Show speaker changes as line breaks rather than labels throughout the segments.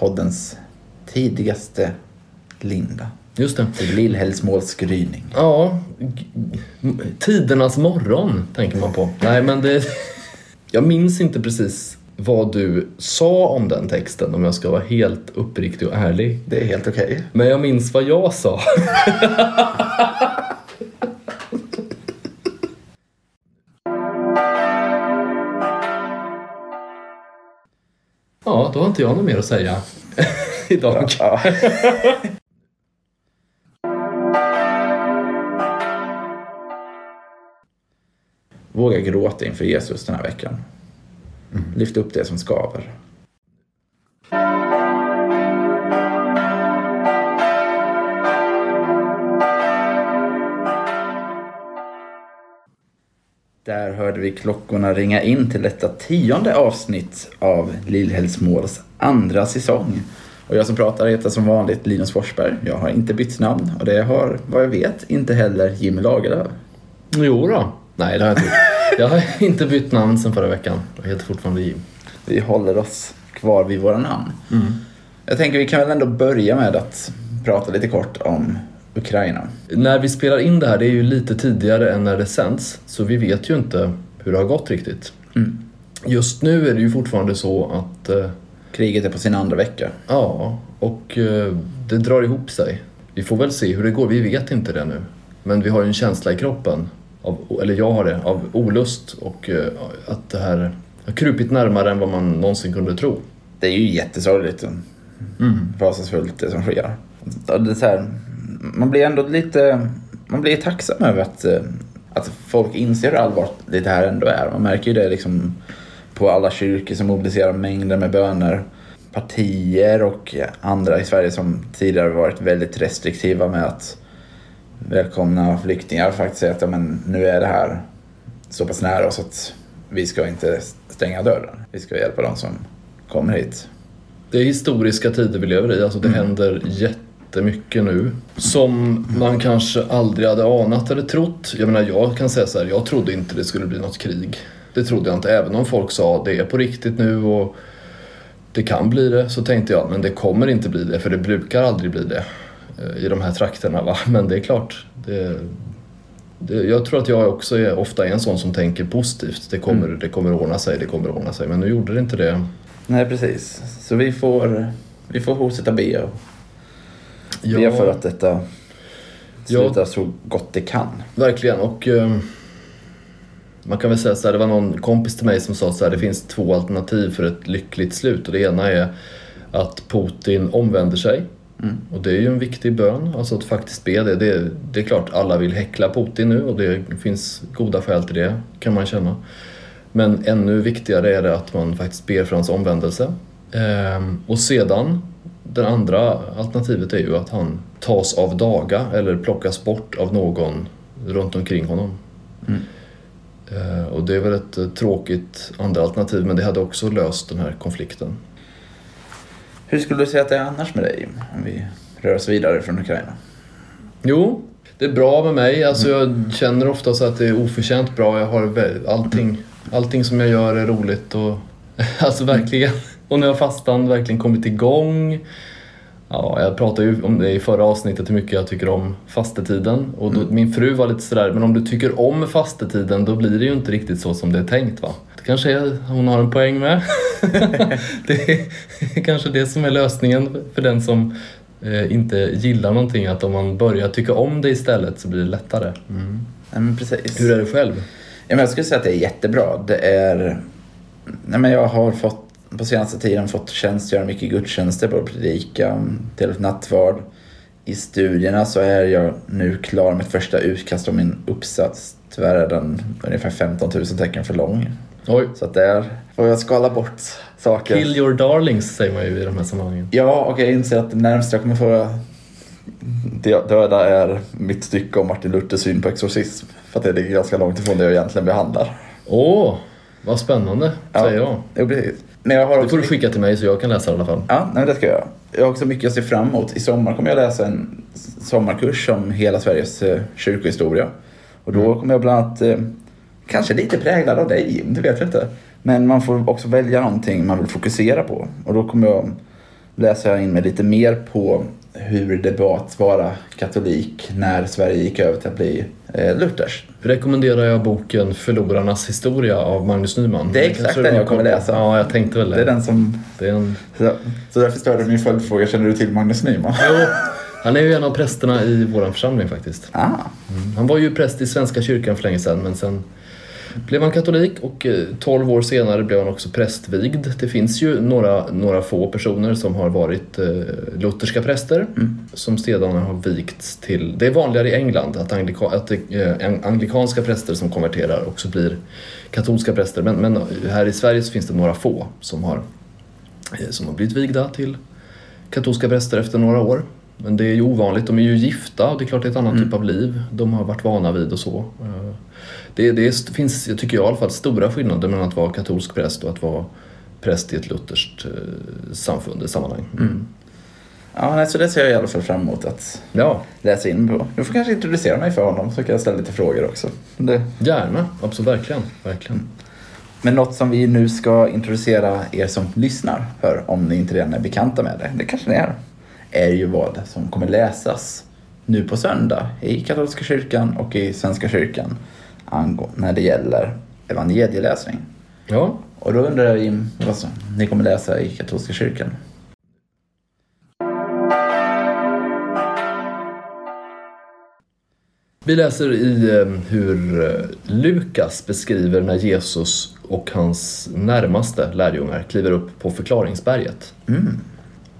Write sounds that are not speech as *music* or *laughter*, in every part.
poddens tidigaste linda.
Just det.
Lillhällsmåls gryning.
Ja, tidernas morgon tänker man på. Nej, men det... Jag minns inte precis vad du sa om den texten om jag ska vara helt uppriktig och ärlig.
Det är helt okej.
Men jag minns vad jag sa. *laughs* Ja, då har inte jag något mer att säga *laughs* idag.
Ja. Våga gråta inför Jesus den här veckan. Lyft upp det som skaver. Där hörde vi klockorna ringa in till detta tionde avsnitt av Lillhällsmåls andra säsong. Och jag som pratar heter som vanligt Linus Forsberg. Jag har inte bytt namn och det har, vad jag vet, inte heller Jimmy Lagerlöf.
Jo då. Nej, det har jag inte. Jag har inte bytt namn sedan förra veckan. Jag heter fortfarande Jim.
Vi håller oss kvar vid våra namn. Jag tänker vi kan väl ändå börja med att prata lite kort om Ukraina.
När vi spelar in det här, det är ju lite tidigare än när det sänds, så vi vet ju inte hur det har gått riktigt. Just nu är det ju fortfarande så att, eh,
Kriget är på sin andra vecka.
ja, och eh, det drar ihop sig. Vi får väl se hur det går, vi vet inte det nu. Men vi har ju en känsla i kroppen, av, eller jag har det, av olust och eh, att det här har krupit närmare än vad man någonsin kunde tro.
Det är ju jättesorgligt och fasansfullt det som sker. Det är så här, man blir ändå lite man blir tacksam över att, eh, att folk inser hur allvarligt det här ändå är. Man märker ju det liksom på alla kyrkor som mobiliserar mängder med böner. Partier och andra i Sverige som tidigare varit väldigt restriktiva med att välkomna flyktingar faktiskt säger att ja, men nu är det här så pass nära oss att vi ska inte stänga dörren. Vi ska hjälpa dem som kommer hit.
Det är historiska tider vi lever i. Alltså det händer jättemycket nu som man kanske aldrig hade anat eller trott. Jag menar, jag kan säga så här, jag trodde inte det skulle bli något krig. Det trodde jag inte, även om folk sa det är på riktigt nu och det kan bli det, så tänkte jag, men det kommer inte bli det, för det brukar aldrig bli det eh, i de här trakterna. Va? *laughs* Men det är klart, det, det, jag tror att jag också är, ofta är en sån som tänker positivt. Det kommer, det kommer ordna sig, det kommer ordna sig. Men nu gjorde det inte det.
Nej, precis. Så vi får, vi får fortsätta be och be
Ja.
för att detta
Ja.
slutar så gott det kan.
Verkligen och eh, man kan väl säga så här, det var någon kompis till mig som sa så här, det finns två alternativ för ett lyckligt slut och det ena är att Putin omvänder sig och det är ju en viktig bön, alltså att faktiskt be det. det. Det är klart alla vill häckla Putin nu och det finns goda skäl till det kan man känna. Men ännu viktigare är det att man faktiskt ber för hans omvändelse. Ehm, och sedan, det andra alternativet är ju att han tas av daga eller plockas bort av någon runt omkring honom. Eh, och det är väl ett eh, tråkigt andra alternativ men det hade också löst den här konflikten.
Hur skulle du säga att det är annars med dig om vi rör oss vidare från Ukraina?
Jo, det är bra med mig. Alltså jag känner ofta så att det är oförtjänt bra. Jag har allting, allting som jag gör är roligt och *laughs* alltså verkligen. Och nu har fastan verkligen kommit igång. Ja, jag pratade ju om det i förra avsnittet hur mycket jag tycker om fastetiden. Och då, min fru var lite sådär, men om du tycker om fastetiden då blir det ju inte riktigt så som det är tänkt va? Det kanske är, hon har en poäng med. *laughs* det är kanske det som är lösningen för den som eh, inte gillar någonting. Att om man börjar tycka om det istället så blir det lättare.
Nej, men precis.
Hur är det själv?
Ja, men jag skulle säga att det är jättebra. Det är... Nej, men jag har fått, på senaste tiden fått tjänstgöra mycket gudstjänster, både predika, till nattvard. I studierna så är jag nu klar med ett första utkast om min uppsats. Tyvärr är den ungefär 15 000 tecken för lång.
Oj.
Så att där får jag skala bort saker.
Kill your darlings säger man ju i de här sammanhangen.
Ja, och jag inser att det närmaste jag kommer få dö- döda är mitt stycke om Martin Luthers syn på exorcism. För att det ligger ganska långt ifrån det jag egentligen behandlar.
Åh, vad spännande, säger jag.
Jo, precis. Men jag har
Det
också
får du skicka till mig så jag kan läsa det i alla fall.
Ja, nej, det ska jag göra. Jag har också mycket jag ser fram emot. I sommar kommer jag läsa en sommarkurs om hela Sveriges eh, kyrkohistoria. Och då kommer jag bland annat, eh, kanske lite präglad av dig det vet jag inte. Men man får också välja någonting man vill fokusera på. Och då kommer jag läser jag in mig lite mer på hur det var att vara katolik när Sverige gick över till att bli eh, Luthers.
Rekommenderar jag boken Förlorarnas historia av Magnus Nyman.
Det är exakt den jag kommer läsa.
Ja, jag tänkte väl det.
Det är den som...
Det är en...
Så, så därför störde min följdfråga, känner du till Magnus Nyman?
Jo, han är ju en av prästerna i vår församling faktiskt.
Ah,
Mm. Han var ju präst i Svenska kyrkan för länge sedan men sen blev han katolik och eh, 12 år senare blev han också prästvigd. Det finns ju några, några få personer som har varit eh, lutherska präster som sedan har vigts till... Det är vanligare i England att, anglika, att eh, ang- anglikanska präster som konverterar också blir katolska präster men, men här i Sverige finns det några få som har, eh, som har blivit vigda till katolska präster efter några år. Men det är ju ovanligt, de är ju gifta och det är klart det är ett annat typ av liv de har varit vana vid och så. Det, det finns, jag tycker jag i alla fall, stora skillnader mellan att vara katolsk präst och att vara präst i ett lutherskt eh, samfund, ett sammanhang.
ja, nej, så det ser jag i alla fall fram emot att
Ja,
läsa in på. Du får kanske introducera mig för honom så kan jag ställa lite frågor också. Det.
gärna. Absolut, verkligen. verkligen.
Men något som vi nu ska introducera er som lyssnar för, om ni inte redan är bekanta med det, det kanske ni är, är ju vad som kommer läsas nu på söndag i katolska kyrkan och i svenska kyrkan när det gäller evangelieläsning.
Ja,
Och då undrar jag Jim, vad som ni kommer läsa i katolska kyrkan?
Vi läser i eh, hur eh, Lukas beskriver när Jesus och hans närmaste lärjungar kliver upp på förklaringsberget.
Mm.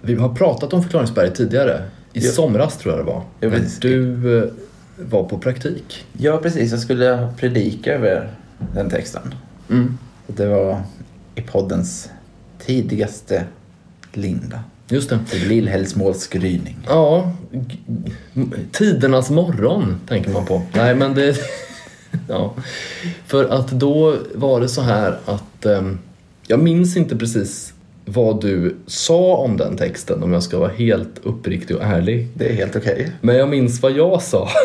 Vi har pratat om förklaringsberget tidigare. I
Ja.
somras tror jag det var.
Precis.
du eh, var på praktik.
Ja, precis. Jag skulle predika över den texten.
Mm.
Det var i poddens tidigaste linda.
Just det.
Lillhällsmåls gryning.
Ja, tidernas morgon tänker man på. Nej, men det... *laughs* ja. För att då var det så här att... ehm, jag minns inte precis vad du sa om den texten om jag ska vara helt uppriktig och ärlig.
Det är helt okej.
Men jag minns vad jag sa. *laughs*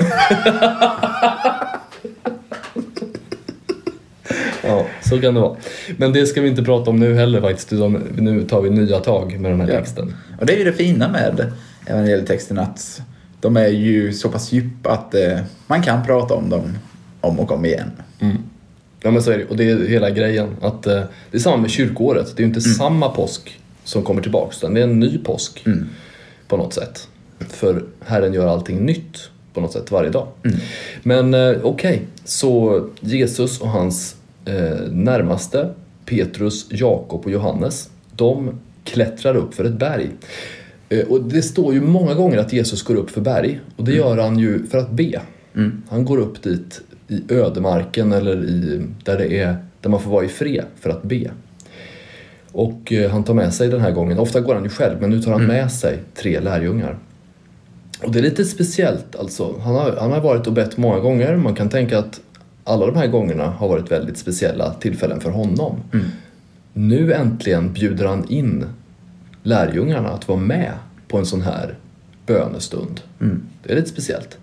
ja, så kan det vara. Men det ska vi inte prata om nu heller faktiskt, nu tar vi nya tag med den här
Ja.
texten.
Och det är ju det fina med evangelietexten att de är ju så pass djupa att eh, man kan prata om dem om och om igen.
Ja men så är det och det är hela grejen. Att, eh, det är samma med kyrkåret, det är ju inte samma påsk som kommer tillbaks utan det är en ny påsk på något sätt. För Herren gör allting nytt på något sätt varje dag. Men eh, okej, så Jesus och hans eh, närmaste Petrus, Jakob och Johannes de klättrar upp för ett berg. Eh, Och det står ju många gånger att Jesus går upp för berg och det gör han ju för att be. Han går upp dit i ödemarken eller i, där, det är, där man får vara i fred för att be. Och eh, han tar med sig den här gången, ofta går han ju själv, men nu tar han med sig tre lärjungar. Och det är lite speciellt alltså. Han har, han har varit och bett många gånger. Man kan tänka att alla de här gångerna har varit väldigt speciella tillfällen för honom. Nu äntligen bjuder han in lärjungarna att vara med på en sån här bönestund. Det är lite speciellt.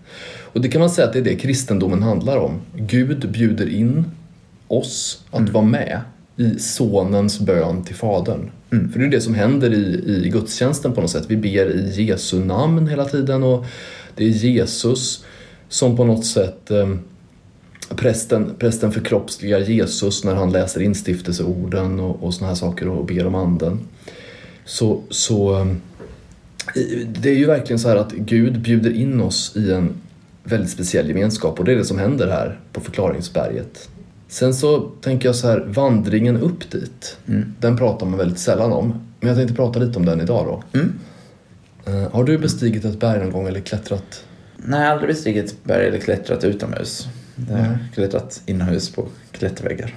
Och det kan man säga att det är det kristendomen handlar om. Gud bjuder in oss att vara med i sonens bön till fadern. För det är det som händer i, i gudstjänsten på något sätt. Vi ber i Jesu namn hela tiden och det är Jesus som på något sätt eh, prästen, prästen förkroppsligar Jesus när han läser instiftelseorden och, och såna här saker och ber om anden. Så, så eh, det är ju verkligen så här att Gud bjuder in oss i en väldigt speciell gemenskap och det är det som händer här på förklaringsberget. Sen så tänker jag så här, vandringen upp dit, den pratar man väldigt sällan om. Men jag tänkte prata lite om den idag då.
Mm.
Eh, har du bestigit ett berg någon gång eller klättrat?
Nej, jag har aldrig bestigit ett berg eller klättrat utomhus. Jag har klättrat inomhus på klätterväggar.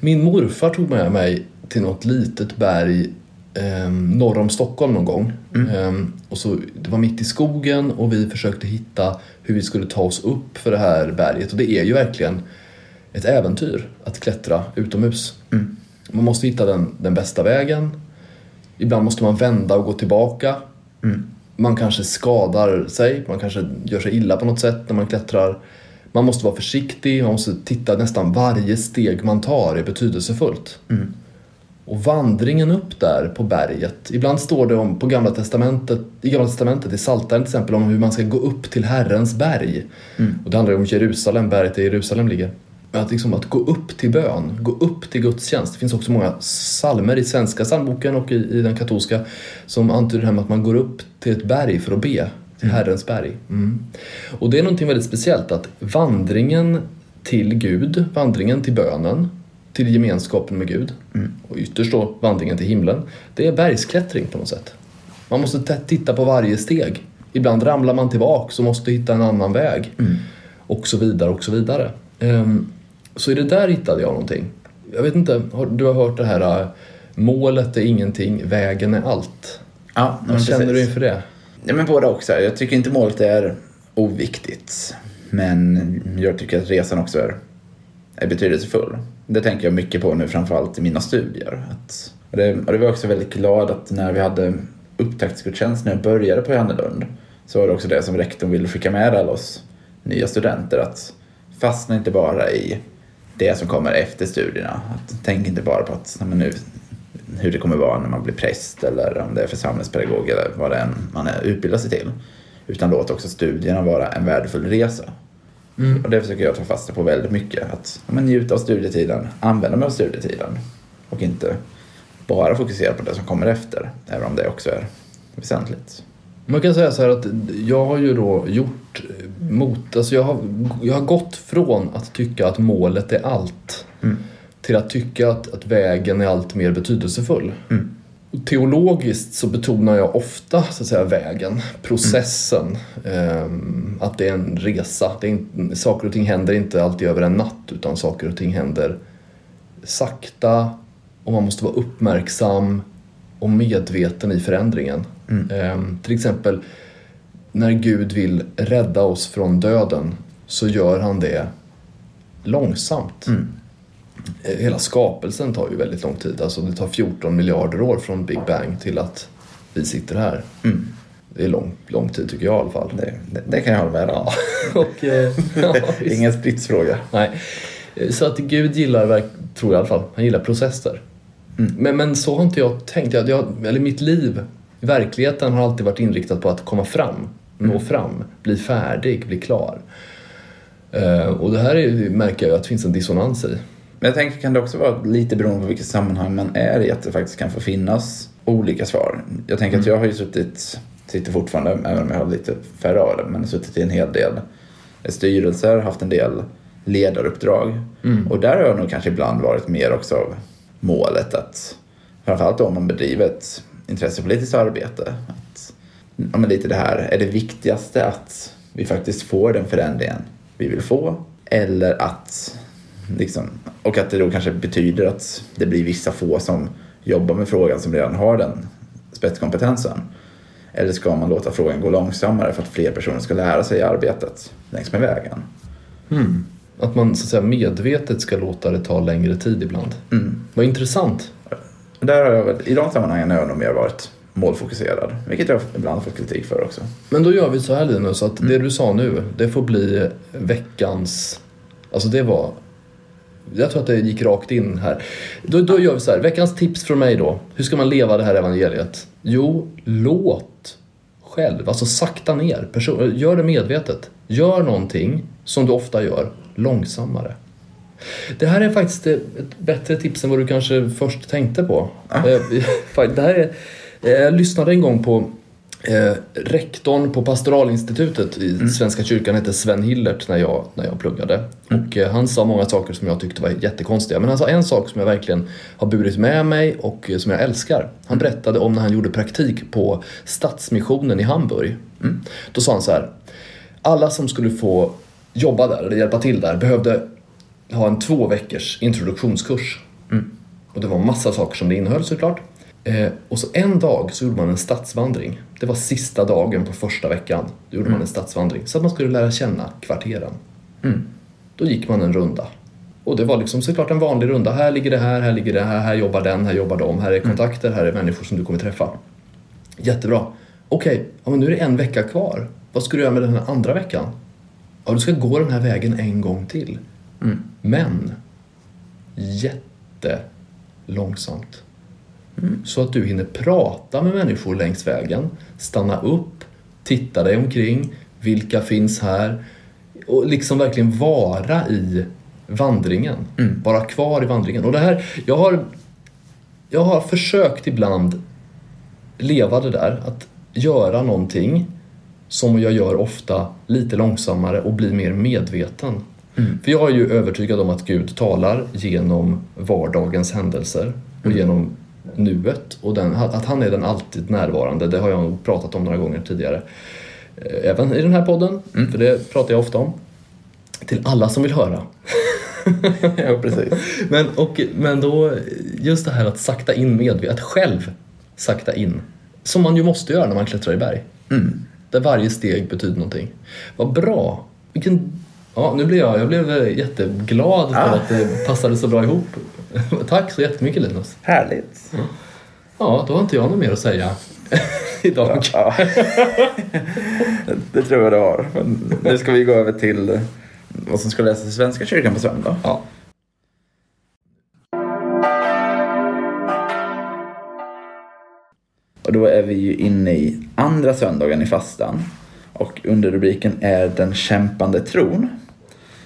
Min morfar tog med mig till något litet berg eh, norr om Stockholm någon gång. Eh, och så, det var mitt i skogen och vi försökte hitta hur vi skulle ta oss upp för det här berget. Och det är ju verkligen ett äventyr att klättra utomhus. Man måste hitta den, den bästa vägen. Ibland måste man vända och gå tillbaka. Man kanske skadar sig, man kanske gör sig illa på något sätt när man klättrar. Man måste vara försiktig, man måste titta nästan varje steg man tar är betydelsefullt. Och vandringen upp där på berget. Ibland står det om, på Gamla Testamentet, i Gamla Testamentet, i Psaltaren till exempel, om hur man ska gå upp till Herrens berg. Och det handlar om Jerusalem, berget där Jerusalem ligger. Att, liksom, att gå upp till bön, gå upp till gudstjänst. Det finns också många salmer i svenska psalmboken och i, i den katolska som antyder det här med att man går upp till ett berg för att be. Till Herrens berg. Mm. Och det är någonting väldigt speciellt att vandringen till Gud, vandringen till bönen, till gemenskapen med Gud och ytterst då vandringen till himlen. Det är bergsklättring på något sätt. Man måste titta på varje steg. Ibland ramlar man tillbaks och måste hitta en annan väg. Och så vidare och så vidare. Ehm, så i det där hittade jag någonting. Jag vet inte, har, du har hört det här äh, målet är ingenting, vägen är allt.
Ja,
Vad känner du inför det?
Ja, men båda också. Jag tycker inte målet är oviktigt. Men jag tycker att resan också är, är betydelsefull. Det tänker jag mycket på nu, framförallt i mina studier. Att, och, det, och det var jag också väldigt glad att när vi hade upptaktsgudstjänst när jag började på Johannelund så var det också det som rektorn ville skicka med alla oss nya studenter. Att fastna inte bara i det som kommer efter studierna. Att, tänk inte bara på att men nu, hur det kommer vara när man blir präst eller om det är församlingspedagog eller vad det än man är utbildar sig till. Utan låt också studierna vara en värdefull resa. Och det försöker jag ta fasta på väldigt mycket. Att men, njuta av studietiden, använda mig av studietiden och inte bara fokusera på det som kommer efter. Även om det också är väsentligt.
Man kan säga så här att jag har ju då gjort mot, alltså jag har, jag har gått från att tycka att målet är allt till att tycka att, att vägen är allt mer betydelsefull. Och Teologiskt så betonar jag ofta så att säga, vägen, processen, ehm, att det är en resa. Det är inte, saker och ting händer inte alltid över en natt utan saker och ting händer sakta och man måste vara uppmärksam och medveten i förändringen. Ehm, till exempel när Gud vill rädda oss från döden så gör han det långsamt. Eh, Hela skapelsen tar ju väldigt lång tid. Alltså det tar 14 miljarder år från Big Bang till att vi sitter här. Det är lång, lång tid tycker jag i alla fall.
Det, det, det kan jag hålla med om. *laughs*
Och, eh, *laughs* ja.
Ingen stridsfråga.
Nej. Så att Gud gillar, tror jag i alla fall, han gillar processer. Men, men så har inte jag tänkt. Jag, jag, eller mitt liv, verkligheten har alltid varit inriktat på att komma fram, nå fram, bli färdig, bli klar. Eh, och det här är, märker jag att det finns en dissonans i.
Men jag tänker kan det också vara lite beroende på vilket sammanhang man är i att det faktiskt kan få finnas olika svar. Jag tänker att jag har ju suttit, sitter fortfarande, även om jag har lite färre av det, men suttit i en hel del styrelser, haft en del ledaruppdrag. Och där har jag nog kanske ibland varit mer också av målet att, framförallt om man bedriver ett intressepolitiskt arbete, att ja, men lite det här, är det viktigaste att vi faktiskt får den förändringen vi vill få? Eller att, liksom, och att det då kanske betyder att det blir vissa få som jobbar med frågan som redan har den spetskompetensen. Eller ska man låta frågan gå långsammare för att fler personer ska lära sig arbetet längs med vägen?
Att man så att säga, medvetet ska låta det ta längre tid ibland. Vad intressant.
Där har jag väl, I de sammanhangen har jag nog mer varit målfokuserad, vilket jag ibland fått kritik för också.
Men då gör vi så här Linus, att det du sa nu, det får bli veckans... Alltså det var... Jag tror att det gick rakt in här. Då, då gör vi så här, veckans tips från mig då. Hur ska man leva det här evangeliet? Jo, låt själv, alltså sakta ner. Person, gör det medvetet. Gör någonting, som du ofta gör, långsammare. Det här är faktiskt ett bättre tips än vad du kanske först tänkte på. Eh, *laughs* Det här är, jag lyssnade en gång på eh, rektorn på pastoralinstitutet i Svenska kyrkan hette Sven Hillert när jag, när jag pluggade. Och eh, han sa många saker som jag tyckte var jättekonstiga. Men han sa en sak som jag verkligen har burit med mig och eh, som jag älskar. Han berättade om när han gjorde praktik på Stadsmissionen i Hamburg. Då sa han så här. Alla som skulle få jobba där eller hjälpa till där behövde ha en två veckors introduktionskurs. Och det var massa saker som det innehöll såklart. Eh, och så en dag så gjorde man en stadsvandring. Det var sista dagen på första veckan. Då gjorde man en stadsvandring så att man skulle lära känna kvarteren. Då gick man en runda. Och det var liksom såklart en vanlig runda. Här ligger det här, här ligger det här, här jobbar den, här jobbar de, här är kontakter, här är människor som du kommer träffa. Jättebra. Okej, ja, men nu är det en vecka kvar. Vad ska du göra med den här andra veckan? Ja, du ska gå den här vägen en gång till. Men jättelångsamt. Så att du hinner prata med människor längs vägen, stanna upp, titta dig omkring, vilka finns här? Och liksom verkligen vara i vandringen. Vara kvar i vandringen. Och det här, jag har, jag har försökt ibland leva det där, att göra någonting som jag gör ofta lite långsammare och bli mer medveten. För jag är ju övertygad om att Gud talar genom vardagens händelser och genom nuet och den, att han är den alltid närvarande. Det har jag pratat om några gånger tidigare. Eh, Även i den här podden, för det pratar jag ofta om. Till alla som vill höra. *laughs*
ja, precis.
Men, och, men då, just det här att sakta in medvetet, att själv sakta in. Som man ju måste göra när man klättrar i berg. Där varje steg betyder någonting. Vad bra! Vilken, ja, nu blev jag, jag blev jätteglad för
Ja.
att det passade så bra ihop. *laughs* Tack så jättemycket Linus.
Härligt.
Ja, då har inte jag något mer att säga *laughs* idag.
Ja. det tror jag det har. Men nu ska vi gå över till vad som ska läsas i Svenska kyrkan på söndag.
Ja.
Och då är vi ju inne i andra söndagen i fastan. Och underrubriken är Den kämpande tron.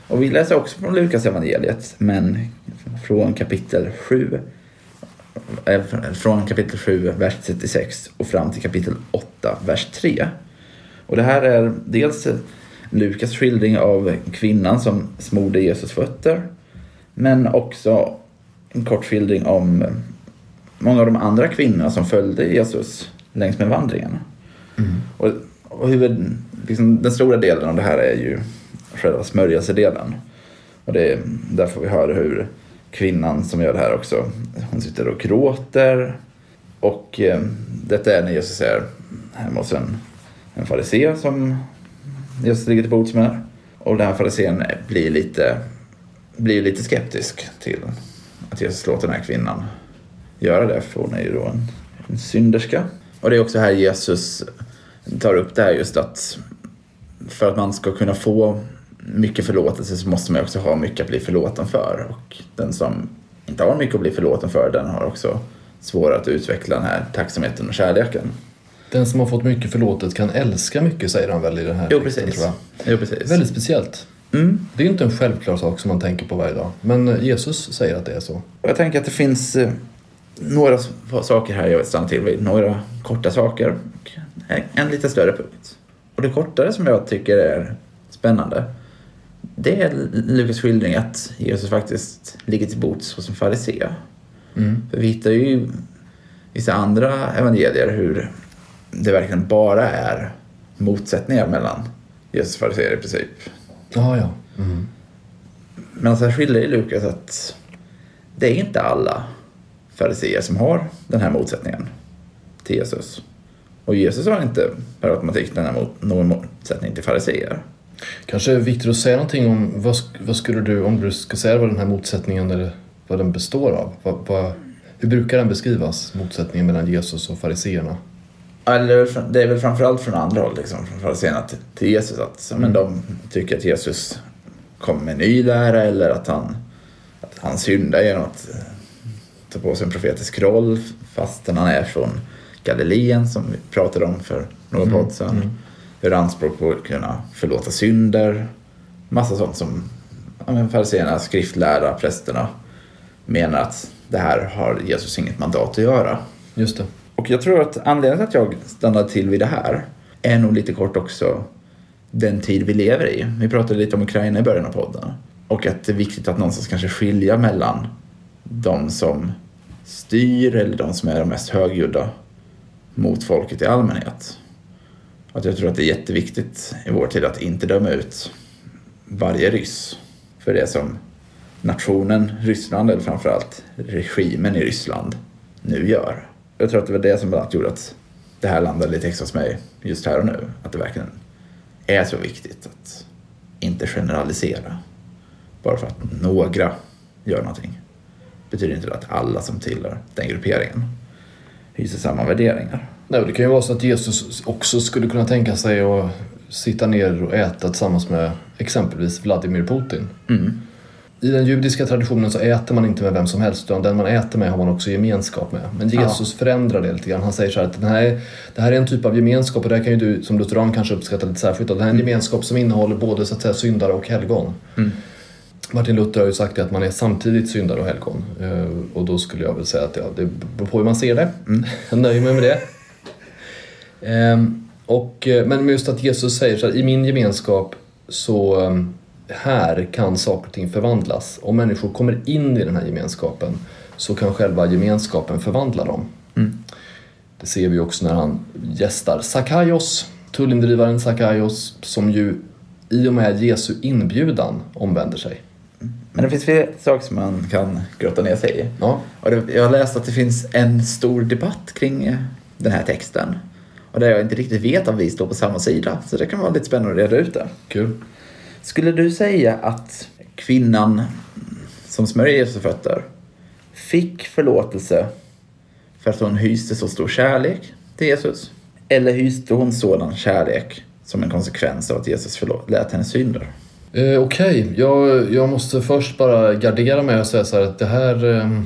Och vi läser också från Lukas evangeliet men från kapitel 7. eh, Från kapitel 7, vers 36 och fram till kapitel 8, vers 3. Och det här är dels Lukas skildring av kvinnan som smorde Jesus fötter. Men också en kort skildring om många av de andra kvinnorna som följde Jesus längs med vandringen. Och, och huvud, liksom, den stora delen av det här är ju själva smörjelsedelen. Och det är, där får vi höra hur kvinnan som gör det här också, hon sitter och gråter. Och eh, detta är när Jesus är hemma hos en, en farisé som Jesus ligger till bords med. Och den här farisén blir lite, blir lite skeptisk till att Jesus låter den här kvinnan göra det, för hon är ju då en, en synderska. Och det är också här Jesus tar upp det här just att för att man ska kunna få mycket förlåtelse så måste man också ha mycket att bli förlåten för. Och den som inte har mycket att bli förlåten för, den har också svårare att utveckla den här tacksamheten och kärleken.
Den som har fått mycket förlåtet kan älska mycket säger han väl i den här
Jo,
texten,
precis.
tror jag.
Jo, precis.
Väldigt speciellt.
Mm.
Det är inte en självklar sak som man tänker på varje dag. Men Jesus säger att det är så.
Jag tänker att det finns eh, några saker här jag vill stanna till vid. Några korta saker en lite större punkt. Och det kortare som jag tycker är spännande det är Lukas skildring att Jesus faktiskt ligger till bords hos en farisé. För vi hittar ju vissa andra evangelier hur det verkligen bara är motsättningar mellan Jesus och fariséer i princip.
Ja, ja. Mm.
Men så här skiljer i Lukas att det är inte alla fariseer som har den här motsättningen till Jesus. Och Jesus har inte per automatik den här mot, någon motsättning till fariseer.
Kanske är viktigt att säga någonting om vad, vad skulle du, om du ska säga vad den här motsättningen eller vad den består av. Vad, vad, hur brukar den beskrivas, motsättningen mellan Jesus och fariseerna?
Eller det är väl framförallt från andra håll, liksom, från fariséerna till, till Jesus. Att men de tycker att Jesus kommer med ny lära eller att han, att han syndar genom att eh, ta på sig en profetisk roll fastän han är från Galileen som vi pratade om för några
Mm,
podd sedan. Gör anspråk på att kunna förlåta synder. Massa sånt som ja, fariséerna, skriftlärda, prästerna menar att det här har Jesus inget mandat att göra.
Just det.
Och jag tror att anledningen till att jag stannade till vid det här är nog lite kort också den tid vi lever i. Vi pratade lite om Ukraina i början av podden. Och att det är viktigt att någonstans kanske skilja mellan de som styr eller de som är de mest högljudda mot folket i allmänhet. Att jag tror att det är jätteviktigt i vår tid att inte döma ut varje ryss för det som nationen Ryssland, eller framförallt regimen i Ryssland, nu gör. Jag tror att det var det som bland annat gjorde att det här landade lite extra hos mig just här och nu. Att det verkligen är så viktigt att inte generalisera. Bara för att några gör någonting betyder inte det att alla som tillhör den grupperingen hyser samma värderingar.
Nej, det kan ju vara så att Jesus också skulle kunna tänka sig att sitta ner och äta tillsammans med exempelvis Vladimir Putin.
Mm.
i den judiska traditionen så äter man inte med vem som helst utan den man äter med har man också gemenskap med. Men Jesus ja. förändrar det lite grann. Han säger så här att den här, det här är en typ av gemenskap och det här kan ju du som lutheran kanske uppskatta lite särskilt. Det här är en mm. gemenskap som innehåller både så att säga syndare och helgon. Mm. Martin Luther har ju sagt att man är samtidigt syndare och helgon. Eh, och då skulle jag väl säga att ja, det beror på hur man ser det. Mm. *laughs* Jag nöjer mig med det. Ehm, och, eh, men just att Jesus säger så här, i min gemenskap så ehm, här kan saker och ting förvandlas. Om människor kommer in i den här gemenskapen så kan själva gemenskapen förvandla dem. Mm. Det ser vi också när han gästar Sakaios, tullindrivaren Sakaios, som ju i och med Jesu inbjudan omvänder sig.
Men det finns fler saker som man kan grotta ner sig i. Ja. Och det, jag har läst att det finns en stor debatt kring eh, den här texten. Och där jag inte riktigt vet om vi står på samma sida. Så det kan vara lite spännande att reda ut det.
Kul.
Skulle du säga att kvinnan som smörjer Jesu fötter fick förlåtelse för att hon hyste så stor kärlek till Jesus? Eller hyste hon sådan kärlek som en konsekvens av att Jesus lät hennes synder?
Eh, Okej, okay. jag, jag måste först bara gardera mig och säga så här att det här... Eh,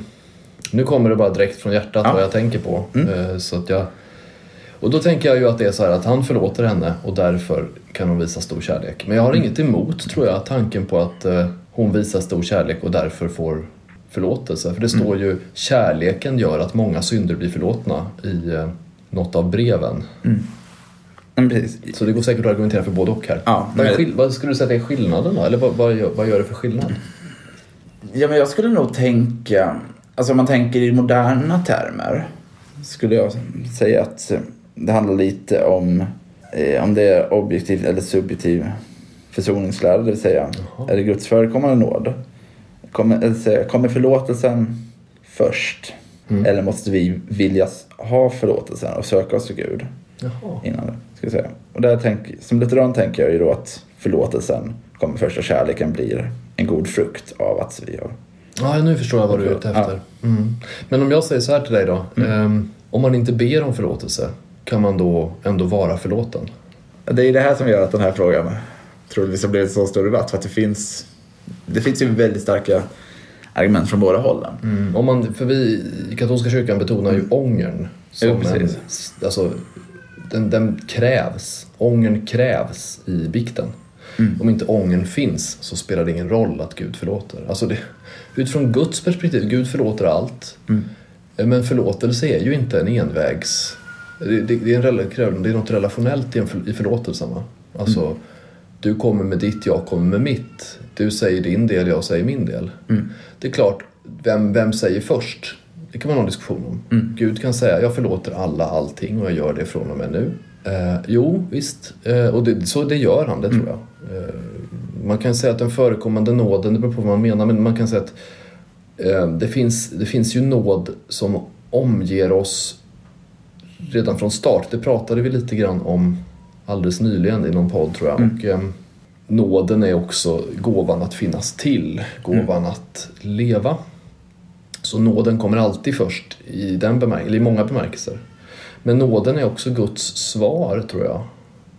nu kommer det bara direkt från hjärtat ja. vad jag tänker på. Mm. Eh, så att jag, och då tänker jag ju att det är så här att han förlåter henne och därför kan hon visa stor kärlek. Men jag har inget emot, tror jag, tanken på att eh, hon visar stor kärlek och därför får förlåtelse. För det står mm. ju kärleken gör att många synder blir förlåtna i eh, något av breven. Mm. Precis. Så det går säkert att argumentera för både och här. Ja, vad, är skill- vad skulle du säga är skillnaden då? Eller vad, vad, gör, vad gör det för skillnad?
Ja, men jag skulle nog tänka, alltså om man tänker i moderna termer, skulle jag säga att det handlar lite om eh, om det är objektiv eller subjektiv försoningslära, det vill säga Jaha. är det Guds förekommande nåd? Kommer, säga, kommer förlåtelsen först? Mm. Eller måste vi vilja ha förlåtelsen och söka oss till Gud Jaha. innan det? Ska jag säga. Och där tänk, som lutheran tänker jag ju då att förlåtelsen kommer först och kärleken blir en god frukt av att vi har
Ja, nu förstår jag vad du är ute efter. Ja. Mm. Men om jag säger så här till dig då. Mm. Um, om man inte ber om förlåtelse, kan man då ändå vara förlåten?
Det är det här som gör att den här frågan troligtvis har blivit så stor debatt. För att det finns, det finns ju väldigt starka argument från båda hållen.
Mm. Om man, för vi i katolska kyrkan betonar ju mm. ångern. Som jo, en, alltså, den, den krävs. Ångern krävs i bikten. Mm. Om inte ångern finns så spelar det ingen roll att Gud förlåter. Alltså det, utifrån Guds perspektiv, Gud förlåter allt. Mm. Men förlåtelse är ju inte en envägs... Det, det, det, är, en, det är något relationellt i förlåtelsen. Va? Alltså, mm. du kommer med ditt, jag kommer med mitt. Du säger din del, jag säger min del. Mm. Det är klart, vem, vem säger först? Det kan man ha en diskussion om. Mm. Gud kan säga, jag förlåter alla allting och jag gör det från och med nu. Eh, jo, visst. Eh, och det, så det gör han, det tror jag. Eh, man kan säga att den förekommande nåden, det beror på vad man menar, men man kan säga att eh, det, finns, det finns ju nåd som omger oss redan från start. Det pratade vi lite grann om alldeles nyligen i någon podd tror jag. Mm. Och, eh, nåden är också gåvan att finnas till, gåvan mm. att leva. Så nåden kommer alltid först i, den bemärk- i många bemärkelser. Men nåden är också Guds svar, tror jag.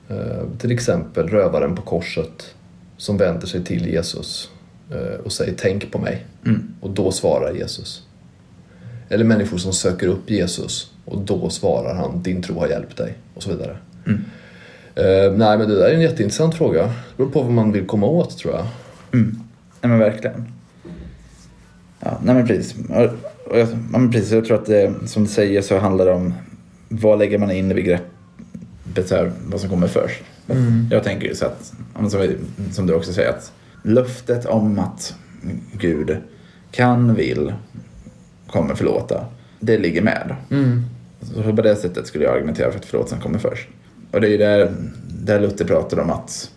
Eh, till exempel rövaren på korset som vänder sig till Jesus eh, och säger tänk på mig. Mm. Och då svarar Jesus. Eller människor som söker upp Jesus och då svarar han din tro har hjälpt dig och så vidare. Mm. Eh, nej men det där är en jätteintressant fråga. Det beror på vad man vill komma åt tror jag.
Mm. Nej men verkligen. Ja, nej men precis. Och, jag, men precis. Jag tror att det, som du säger så handlar det om vad lägger man in i begreppet så här, vad som kommer först. Mm. Jag tänker ju så att, som, som du också säger, att löftet om att Gud kan, vill, kommer förlåta, det ligger med. Mm. Så på det sättet skulle jag argumentera för att förlåtelsen kommer först. Och det är ju där, där Luther pratar om att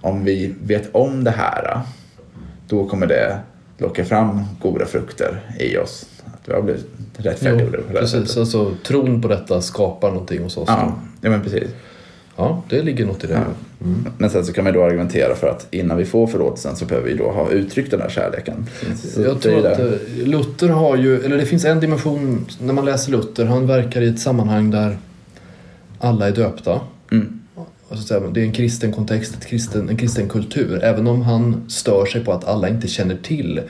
om vi vet om det här, då kommer det locka fram goda frukter i oss. Att vi har blivit rättfärdiggjorda
på det Precis, sättet. alltså tron på detta skapar någonting hos oss.
Ja, ja men precis.
Ja, det ligger något i det. Ja.
Mm. Men sen så kan man då argumentera för att innan vi får förlåtelsen så behöver vi då ha uttryckt den här kärleken.
Så jag tror att eh, Luther har ju, eller det finns en dimension när man läser Luther, han verkar i ett sammanhang där alla är döpta. Mm. alltså, det är en kristen kontext, ett kristen, en kristen kultur. Även om han stör sig på att alla inte känner till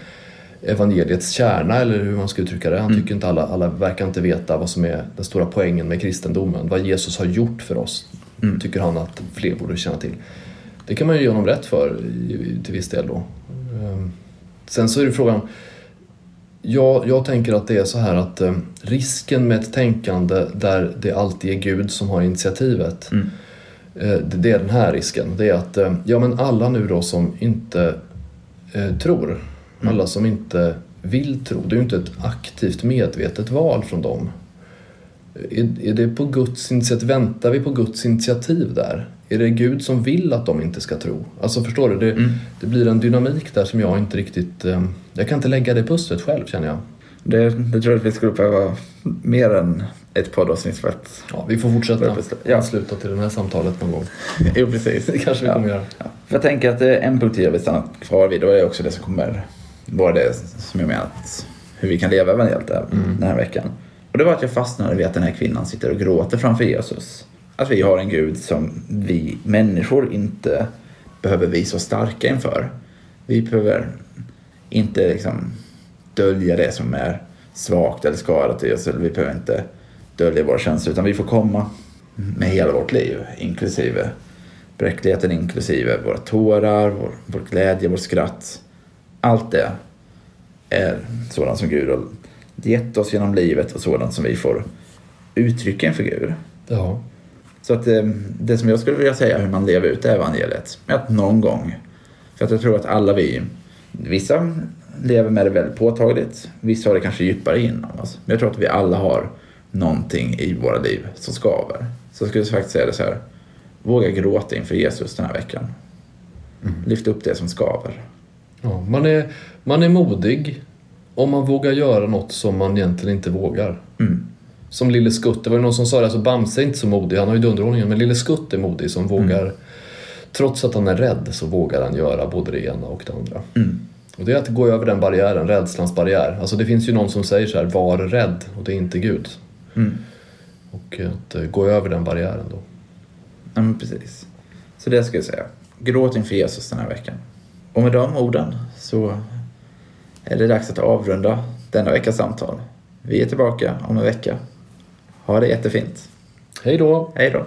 evangeliets kärna eller hur man ska uttrycka det. Han tycker inte alla, alla verkar inte veta vad som är den stora poängen med kristendomen. Vad Jesus har gjort för oss mm. tycker han att fler borde känna till. Det kan man ju ge honom rätt för till viss del då. Ehm, sen så är det frågan jag, jag tänker att det är så här att eh, risken med ett tänkande där det alltid är Gud som har initiativet mm. eh, det, är den här risken. Det är att eh, ja, men alla nu då som inte eh, tror, mm. alla som inte vill tro, det är ju inte ett aktivt medvetet val från dem. Är, är det på Guds initiativ, väntar vi på Guds initiativ där? Är det Gud som vill att de inte ska tro? Alltså förstår du? Det, mm. det blir en dynamik där som jag inte riktigt... Eh, jag kan inte lägga det pusslet själv känner jag.
Det, det tror jag att vi skulle behöva mer än ett poddavsnitt för att...
Ja, vi får fortsätta ja. ansluta till det här samtalet någon gång. *laughs*
jo, precis.
Det kanske vi kommer göra. Ja.
Jag tänker att en punkt jag vill stanna kvar vid och det är också det som kommer vara det som jag menar att hur vi kan leva evangeliet mm. den här veckan. Och det var att jag fastnade vid att den här kvinnan sitter och gråter framför Jesus att vi har en Gud som vi människor inte behöver visa oss starka inför. Vi behöver inte liksom dölja det som är svagt eller skadat i oss. Eller vi behöver inte dölja våra känslor utan vi får komma med hela vårt liv inklusive bräckligheten, inklusive våra tårar, vår, vår glädje, vårt skratt. Allt det är sådant som Gud har gett oss genom livet och sådant som vi får uttrycka inför Gud.
Ja.
Så att eh, det som jag skulle vilja säga hur man lever ut evangeliet är att någon gång, för att jag tror att alla vi, vissa lever med det väldigt påtagligt, vissa har det kanske djupare inom oss. Men jag tror att vi alla har någonting i våra liv som skaver. Så jag skulle faktiskt säga det så här, våga gråta inför Jesus den här veckan. Mm. Lyft upp det som skaver.
Ja, man, är, man är modig om man vågar göra något som man egentligen inte vågar. Mm som Lille Skutt. Det var ju någon som sa det, alltså Bamse är inte så modig, han har ju dunderhållningen, men Lille Skutt är modig som vågar, mm. trots att han är rädd så vågar han göra både det ena och det andra. Mm. Och det är att gå över den barriären, rädslans barriär. Alltså det finns ju någon som säger så här, var rädd och det är inte Gud. Mm. Och att uh, gå över den barriären då.
Ja men precis. Så det ska jag säga. Gråt inför Jesus den här veckan. Och med de orden så är det dags att avrunda denna veckas samtal. Vi är tillbaka om en vecka. Ha det jättefint.
Hej då.
Hej då.